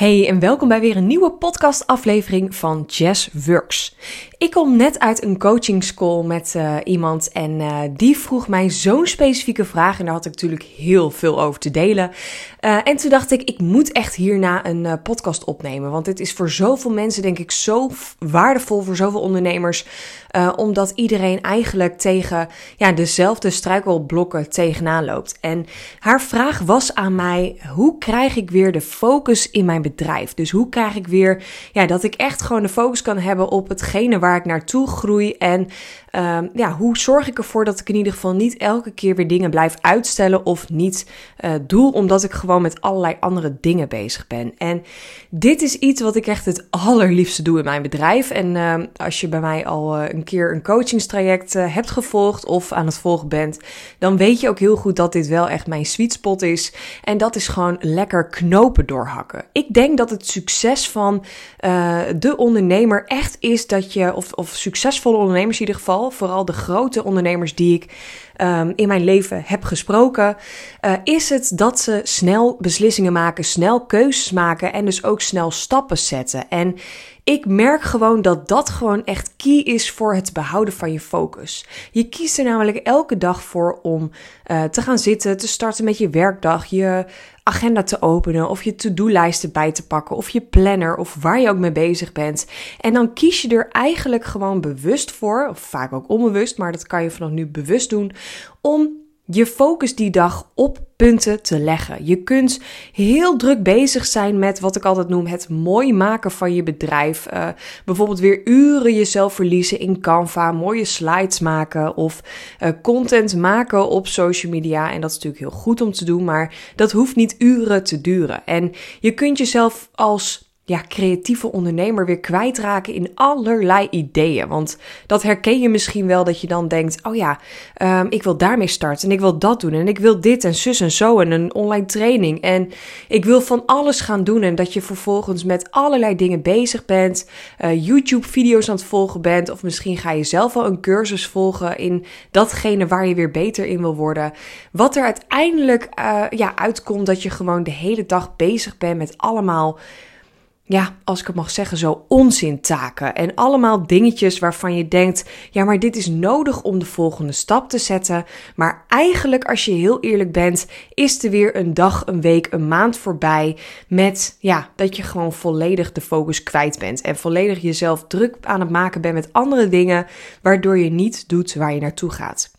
Hey en welkom bij weer een nieuwe podcastaflevering van Jazz Works. Ik kom net uit een coachingscall met uh, iemand en uh, die vroeg mij zo'n specifieke vraag en daar had ik natuurlijk heel veel over te delen. Uh, en toen dacht ik, ik moet echt hierna een podcast opnemen, want dit is voor zoveel mensen denk ik zo waardevol voor zoveel ondernemers, omdat iedereen eigenlijk tegen ja, dezelfde struikelblokken tegenaan loopt. En haar vraag was aan mij, hoe krijg ik weer de focus in mijn bedrijf? Dus hoe krijg ik weer ja, dat ik echt gewoon de focus kan hebben op hetgene waar ik naartoe groei en um, ja, hoe zorg ik ervoor dat ik in ieder geval niet elke keer weer dingen blijf uitstellen of niet uh, doe, omdat ik gewoon met allerlei andere dingen bezig ben. En dit is iets wat ik echt het allerliefste doe in mijn bedrijf. En uh, als je bij mij al uh, een keer een coachingstraject uh, hebt gevolgd of aan het volgen bent, dan weet je ook heel goed dat dit wel echt mijn sweet spot is. En dat is gewoon lekker knopen doorhakken. Ik denk dat het succes van de ondernemer echt is dat je, of, succesvolle ondernemers in ieder geval, vooral, de grote ondernemers die ik um, in mijn leven heb gesproken, uh, is het dat ze snel beslissingen maken, snel keuzes maken en dus ook snel stappen zetten. En ik merk gewoon dat dat gewoon echt key is voor het behouden van je focus. Je kiest er namelijk elke dag voor om uh, te gaan zitten, te starten met je werkdag, je agenda te openen of je to-do-lijsten bij te pakken of je planner of waar je ook mee bezig bent. En dan kies je er eigenlijk gewoon bewust voor, of vaak ook onbewust, maar dat kan je vanaf nu bewust doen, om je focus die dag op punten te leggen. Je kunt heel druk bezig zijn met wat ik altijd noem het mooi maken van je bedrijf. Uh, bijvoorbeeld weer uren jezelf verliezen in Canva, mooie slides maken of uh, content maken op social media. En dat is natuurlijk heel goed om te doen, maar dat hoeft niet uren te duren. En je kunt jezelf als ja, creatieve ondernemer weer kwijtraken in allerlei ideeën. Want dat herken je misschien wel dat je dan denkt: oh ja, um, ik wil daarmee starten en ik wil dat doen en ik wil dit en zus en zo en een online training en ik wil van alles gaan doen en dat je vervolgens met allerlei dingen bezig bent, uh, YouTube-video's aan het volgen bent of misschien ga je zelf wel een cursus volgen in datgene waar je weer beter in wil worden. Wat er uiteindelijk uh, ja, uitkomt dat je gewoon de hele dag bezig bent met allemaal ja, als ik het mag zeggen, zo onzintaken. En allemaal dingetjes waarvan je denkt: ja, maar dit is nodig om de volgende stap te zetten. Maar eigenlijk, als je heel eerlijk bent, is er weer een dag, een week, een maand voorbij. Met ja, dat je gewoon volledig de focus kwijt bent. En volledig jezelf druk aan het maken bent met andere dingen, waardoor je niet doet waar je naartoe gaat.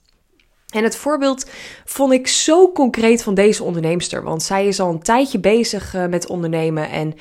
En het voorbeeld vond ik zo concreet van deze onderneemster. Want zij is al een tijdje bezig uh, met ondernemen. En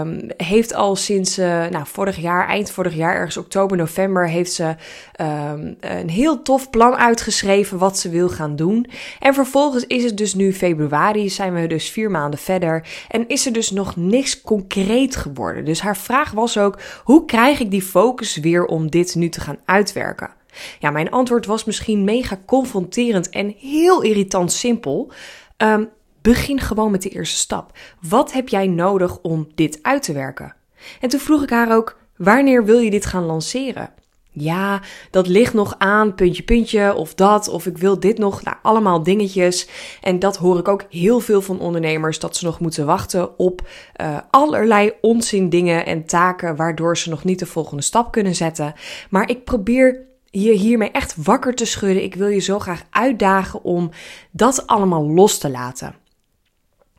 um, heeft al sinds uh, nou, vorig jaar, eind vorig jaar, ergens oktober, november, heeft ze um, een heel tof plan uitgeschreven wat ze wil gaan doen. En vervolgens is het dus nu februari, zijn we dus vier maanden verder. En is er dus nog niks concreet geworden. Dus haar vraag was ook: hoe krijg ik die focus weer om dit nu te gaan uitwerken? Ja, mijn antwoord was misschien mega confronterend en heel irritant simpel. Um, begin gewoon met de eerste stap. Wat heb jij nodig om dit uit te werken? En toen vroeg ik haar ook: wanneer wil je dit gaan lanceren? Ja, dat ligt nog aan, puntje, puntje, of dat, of ik wil dit nog. Nou, allemaal dingetjes. En dat hoor ik ook heel veel van ondernemers, dat ze nog moeten wachten op uh, allerlei onzin dingen en taken, waardoor ze nog niet de volgende stap kunnen zetten. Maar ik probeer je hiermee echt wakker te schudden. Ik wil je zo graag uitdagen om dat allemaal los te laten.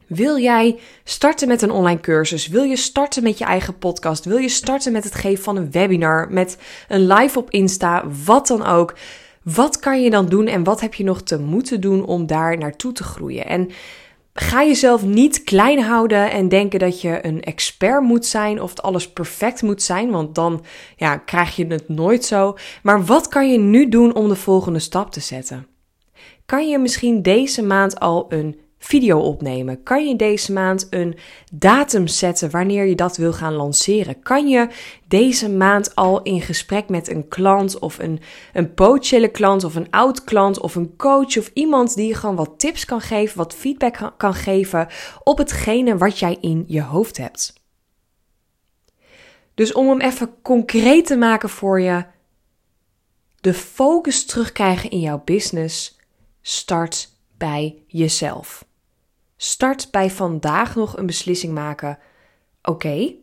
Wil jij starten met een online cursus? Wil je starten met je eigen podcast? Wil je starten met het geven van een webinar? Met een live op Insta? Wat dan ook. Wat kan je dan doen en wat heb je nog te moeten doen om daar naartoe te groeien? En Ga jezelf niet klein houden en denken dat je een expert moet zijn of het alles perfect moet zijn, want dan ja, krijg je het nooit zo. Maar wat kan je nu doen om de volgende stap te zetten? Kan je misschien deze maand al een video opnemen? Kan je deze maand een datum zetten wanneer je dat wil gaan lanceren? Kan je deze maand al in gesprek met een klant of een, een potentiële klant of een oud klant of een coach of iemand die je gewoon wat tips kan geven, wat feedback kan geven op hetgene wat jij in je hoofd hebt? Dus om hem even concreet te maken voor je, de focus terugkrijgen in jouw business, start bij jezelf. Start bij vandaag nog een beslissing maken. oké,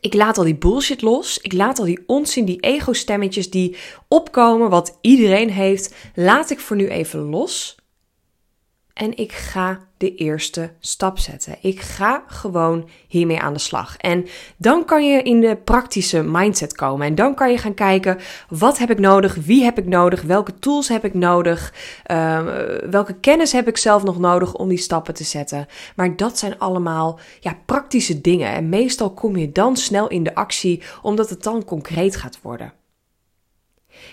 ik laat al die bullshit los. Ik laat al die onzin, die ego-stemmetjes die opkomen, wat iedereen heeft, laat ik voor nu even los. En ik ga de eerste stap zetten. Ik ga gewoon hiermee aan de slag. En dan kan je in de praktische mindset komen. En dan kan je gaan kijken: wat heb ik nodig? Wie heb ik nodig? Welke tools heb ik nodig? Uh, welke kennis heb ik zelf nog nodig om die stappen te zetten? Maar dat zijn allemaal ja, praktische dingen. En meestal kom je dan snel in de actie, omdat het dan concreet gaat worden.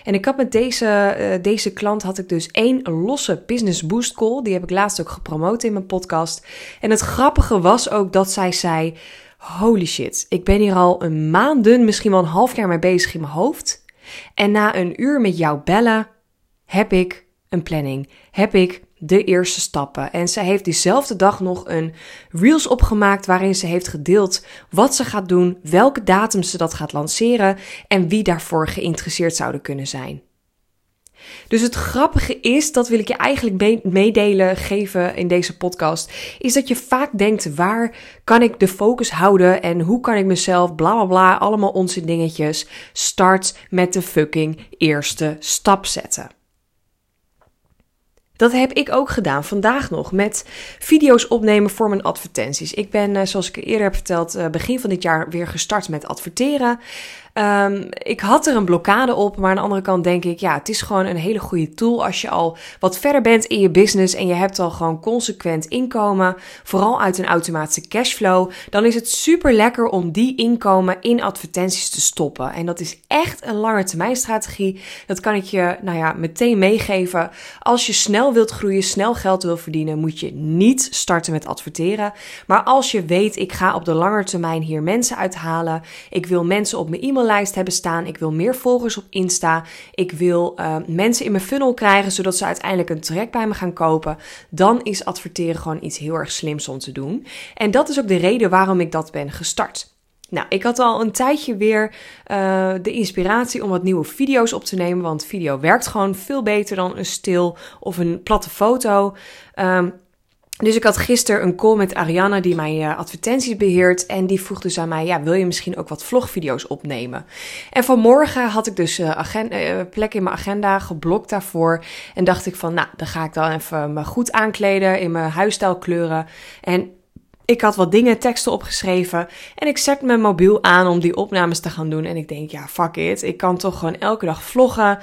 En ik had met deze, uh, deze klant had ik dus één losse business boost call. Die heb ik laatst ook gepromoot in mijn podcast. En het grappige was ook dat zij zei: Holy shit, ik ben hier al een maanden, misschien wel een half jaar mee bezig in mijn hoofd. En na een uur met jou bellen, heb ik een planning. Heb ik de eerste stappen. En ze heeft diezelfde dag nog een reels opgemaakt waarin ze heeft gedeeld wat ze gaat doen, welke datum ze dat gaat lanceren en wie daarvoor geïnteresseerd zouden kunnen zijn. Dus het grappige is, dat wil ik je eigenlijk meedelen, geven in deze podcast, is dat je vaak denkt, waar kan ik de focus houden en hoe kan ik mezelf, bla bla bla, allemaal onze dingetjes. Start met de fucking eerste stap zetten. Dat heb ik ook gedaan vandaag nog met video's opnemen voor mijn advertenties. Ik ben, eh, zoals ik eerder heb verteld, eh, begin van dit jaar weer gestart met adverteren. Um, ik had er een blokkade op, maar aan de andere kant denk ik, ja, het is gewoon een hele goede tool als je al wat verder bent in je business en je hebt al gewoon consequent inkomen, vooral uit een automatische cashflow, dan is het super lekker om die inkomen in advertenties te stoppen. En dat is echt een lange termijn strategie. Dat kan ik je, nou ja, meteen meegeven. Als je snel wilt groeien, snel geld wil verdienen, moet je niet starten met adverteren. Maar als je weet, ik ga op de lange termijn hier mensen uithalen, ik wil mensen op mijn e-mail lijst hebben staan. Ik wil meer volgers op Insta. Ik wil uh, mensen in mijn funnel krijgen, zodat ze uiteindelijk een traject bij me gaan kopen. Dan is adverteren gewoon iets heel erg slims om te doen. En dat is ook de reden waarom ik dat ben gestart. Nou, ik had al een tijdje weer uh, de inspiratie om wat nieuwe video's op te nemen. Want video werkt gewoon veel beter dan een stil of een platte foto. Um, dus ik had gisteren een call met Ariana, die mijn uh, advertenties beheert. En die vroeg dus aan mij: ja, wil je misschien ook wat vlogvideo's opnemen? En vanmorgen had ik dus uh, plek in mijn agenda geblokt daarvoor. En dacht ik van, nou, dan ga ik dan even me goed aankleden in mijn huisstijlkleuren. En ik had wat dingen, teksten opgeschreven. En ik zet mijn mobiel aan om die opnames te gaan doen. En ik denk, ja, fuck it. Ik kan toch gewoon elke dag vloggen.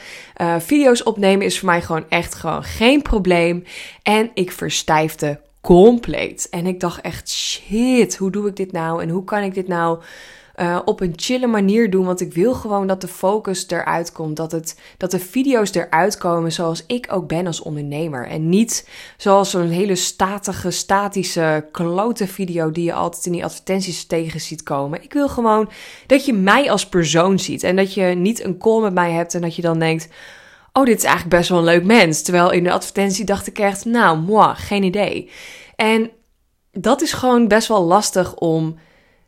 Video's opnemen is voor mij gewoon echt gewoon geen probleem. En ik verstijfde compleet. En ik dacht echt, shit, hoe doe ik dit nou? En hoe kan ik dit nou uh, op een chille manier doen? Want ik wil gewoon dat de focus eruit komt. Dat, het, dat de video's eruit komen zoals ik ook ben als ondernemer. En niet zoals zo'n hele statige, statische, klote video die je altijd in die advertenties tegen ziet komen. Ik wil gewoon dat je mij als persoon ziet. En dat je niet een call met mij hebt en dat je dan denkt oh, dit is eigenlijk best wel een leuk mens. Terwijl in de advertentie dacht ik echt, nou, moi, geen idee. En dat is gewoon best wel lastig om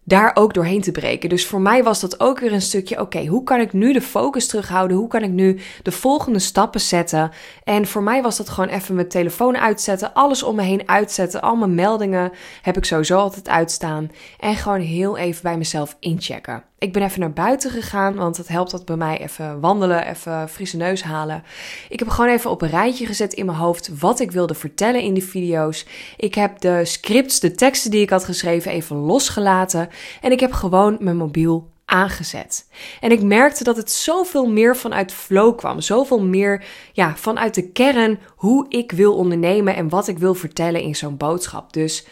daar ook doorheen te breken. Dus voor mij was dat ook weer een stukje, oké, hoe kan ik nu de focus terughouden? Hoe kan ik nu de volgende stappen zetten? En voor mij was dat gewoon even mijn telefoon uitzetten, alles om me heen uitzetten, al mijn meldingen heb ik sowieso altijd uitstaan en gewoon heel even bij mezelf inchecken. Ik ben even naar buiten gegaan, want het helpt dat bij mij even wandelen, even frisse neus halen. Ik heb gewoon even op een rijtje gezet in mijn hoofd wat ik wilde vertellen in de video's. Ik heb de scripts, de teksten die ik had geschreven, even losgelaten. En ik heb gewoon mijn mobiel aangezet. En ik merkte dat het zoveel meer vanuit flow kwam. Zoveel meer ja, vanuit de kern hoe ik wil ondernemen en wat ik wil vertellen in zo'n boodschap. Dus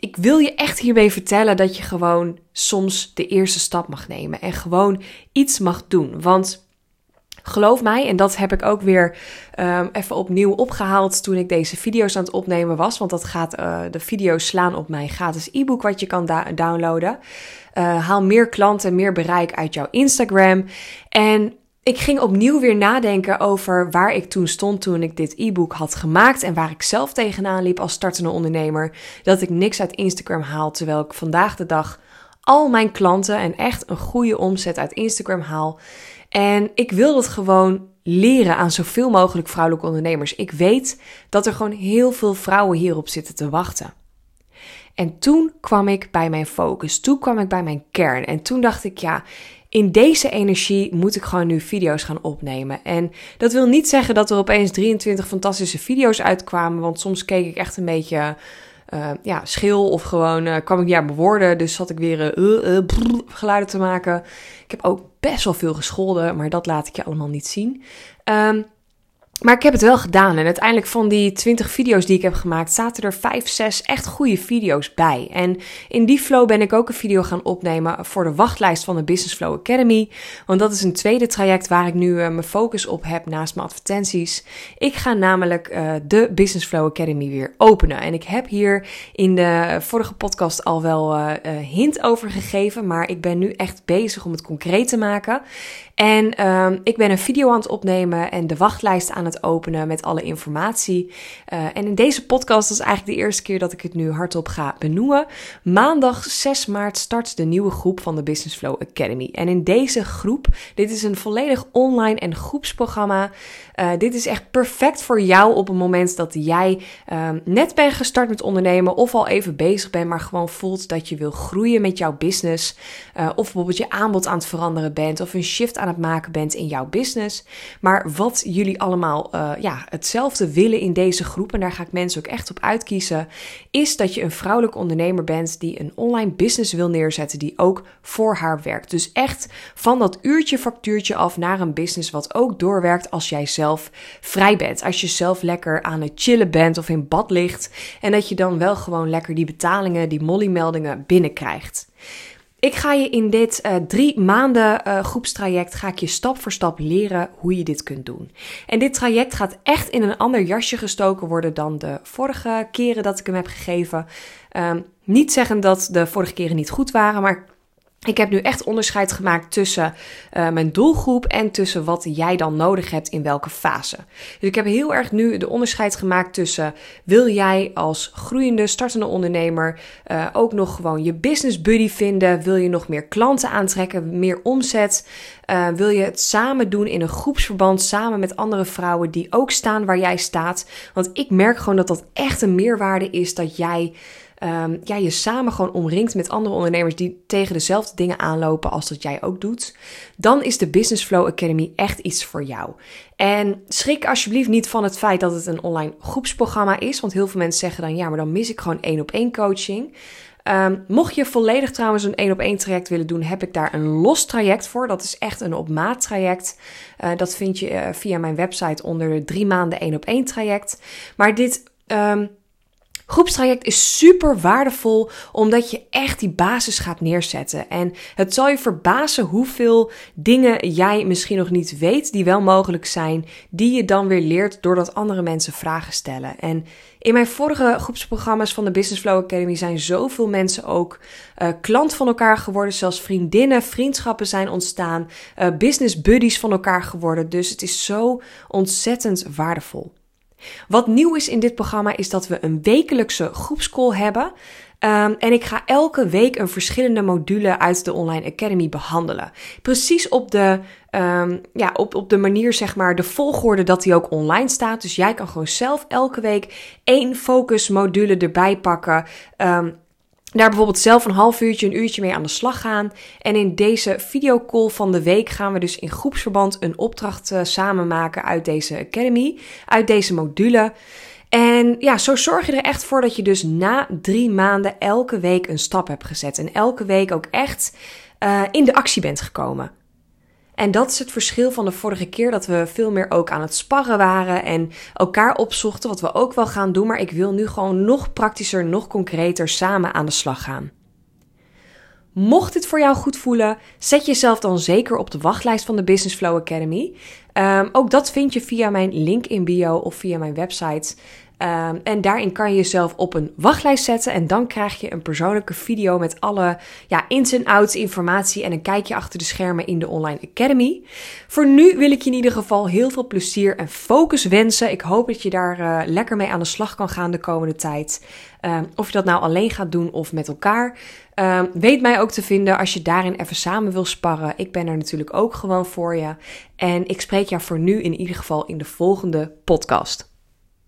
ik wil je echt hierbij vertellen dat je gewoon soms de eerste stap mag nemen en gewoon iets mag doen. Want geloof mij, en dat heb ik ook weer um, even opnieuw opgehaald toen ik deze video's aan het opnemen was. Want dat gaat, uh, de video's slaan op mijn gratis e-book wat je kan downloaden. Uh, haal meer klanten, meer bereik uit jouw Instagram. En ik ging opnieuw weer nadenken over waar ik toen stond toen ik dit e-book had gemaakt en waar ik zelf tegenaan liep als startende ondernemer. Dat ik niks uit Instagram haal, terwijl ik vandaag de dag al mijn klanten en echt een goede omzet uit Instagram haal. En ik wil dat gewoon leren aan zoveel mogelijk vrouwelijke ondernemers. Ik weet dat er gewoon heel veel vrouwen hierop zitten te wachten. En toen kwam ik bij mijn focus. Toen kwam ik bij mijn kern. En toen dacht ik, ja, in deze energie moet ik gewoon nu video's gaan opnemen. En dat wil niet zeggen dat er opeens 23 fantastische video's uitkwamen. Want soms keek ik echt een beetje uh, ja, schil of gewoon uh, kwam ik niet aan mijn woorden. Dus zat ik weer uh, geluiden te maken. Ik heb ook best wel veel gescholden, maar dat laat ik je allemaal niet zien. Um, maar ik heb het wel gedaan en uiteindelijk van die 20 video's die ik heb gemaakt, zaten er 5, 6 echt goede video's bij. En in die flow ben ik ook een video gaan opnemen voor de wachtlijst van de Business Flow Academy. Want dat is een tweede traject waar ik nu uh, mijn focus op heb naast mijn advertenties. Ik ga namelijk uh, de Business Flow Academy weer openen. En ik heb hier in de vorige podcast al wel uh, hint over gegeven, maar ik ben nu echt bezig om het concreet te maken. En um, ik ben een video aan het opnemen en de wachtlijst aan het openen met alle informatie. Uh, en in deze podcast is eigenlijk de eerste keer dat ik het nu hardop ga benoemen. Maandag 6 maart start de nieuwe groep van de Business Flow Academy. En in deze groep, dit is een volledig online en groepsprogramma. Uh, dit is echt perfect voor jou op het moment dat jij uh, net bent gestart met ondernemen of al even bezig bent, maar gewoon voelt dat je wil groeien met jouw business. Uh, of bijvoorbeeld je aanbod aan het veranderen bent of een shift aan het maken bent in jouw business. Maar wat jullie allemaal uh, ja, hetzelfde willen in deze groep, en daar ga ik mensen ook echt op uitkiezen, is dat je een vrouwelijke ondernemer bent die een online business wil neerzetten die ook voor haar werkt. Dus echt van dat uurtje factuurtje af naar een business wat ook doorwerkt als jij zelf vrij bent. Als je zelf lekker aan het chillen bent of in bad ligt en dat je dan wel gewoon lekker die betalingen, die molly-meldingen binnenkrijgt. Ik ga je in dit uh, drie maanden uh, groepstraject ga ik je stap voor stap leren hoe je dit kunt doen. En dit traject gaat echt in een ander jasje gestoken worden dan de vorige keren dat ik hem heb gegeven. Um, niet zeggen dat de vorige keren niet goed waren, maar ik heb nu echt onderscheid gemaakt tussen uh, mijn doelgroep en tussen wat jij dan nodig hebt in welke fase. Dus ik heb heel erg nu de onderscheid gemaakt tussen wil jij als groeiende, startende ondernemer uh, ook nog gewoon je business buddy vinden? Wil je nog meer klanten aantrekken, meer omzet? Uh, wil je het samen doen in een groepsverband samen met andere vrouwen die ook staan waar jij staat? Want ik merk gewoon dat dat echt een meerwaarde is dat jij um, ja, je samen gewoon omringt met andere ondernemers die tegen dezelfde dingen aanlopen als dat jij ook doet, dan is de Business Flow Academy echt iets voor jou. En schrik alsjeblieft niet van het feit dat het een online groepsprogramma is, want heel veel mensen zeggen dan ja, maar dan mis ik gewoon één op één coaching. Um, mocht je volledig trouwens een één op één traject willen doen, heb ik daar een los traject voor. Dat is echt een op maat traject. Uh, dat vind je uh, via mijn website onder de drie maanden één op één traject. Maar dit um, Groepstraject is super waardevol omdat je echt die basis gaat neerzetten. En het zal je verbazen hoeveel dingen jij misschien nog niet weet die wel mogelijk zijn, die je dan weer leert doordat andere mensen vragen stellen. En in mijn vorige groepsprogramma's van de Business Flow Academy zijn zoveel mensen ook uh, klant van elkaar geworden, zelfs vriendinnen, vriendschappen zijn ontstaan, uh, business buddies van elkaar geworden. Dus het is zo ontzettend waardevol. Wat nieuw is in dit programma is dat we een wekelijkse groepscall hebben. Um, en ik ga elke week een verschillende module uit de Online Academy behandelen. Precies op de, um, ja, op, op de manier, zeg maar, de volgorde dat die ook online staat. Dus jij kan gewoon zelf elke week één focus module erbij pakken. Um, daar bijvoorbeeld zelf een half uurtje, een uurtje mee aan de slag gaan. En in deze videocall van de week gaan we dus in groepsverband een opdracht uh, samen maken uit deze academy, uit deze module. En ja, zo zorg je er echt voor dat je dus na drie maanden elke week een stap hebt gezet. En elke week ook echt uh, in de actie bent gekomen. En dat is het verschil van de vorige keer dat we veel meer ook aan het sparren waren en elkaar opzochten, wat we ook wel gaan doen. Maar ik wil nu gewoon nog praktischer, nog concreter samen aan de slag gaan. Mocht dit voor jou goed voelen, zet jezelf dan zeker op de wachtlijst van de Business Flow Academy. Um, ook dat vind je via mijn link in bio of via mijn website. Um, en daarin kan je jezelf op een wachtlijst zetten. En dan krijg je een persoonlijke video met alle ja, ins en outs informatie. En een kijkje achter de schermen in de Online Academy. Voor nu wil ik je in ieder geval heel veel plezier en focus wensen. Ik hoop dat je daar uh, lekker mee aan de slag kan gaan de komende tijd. Um, of je dat nou alleen gaat doen of met elkaar. Um, weet mij ook te vinden als je daarin even samen wil sparren. Ik ben er natuurlijk ook gewoon voor je. En ik spreek jou voor nu in ieder geval in de volgende podcast.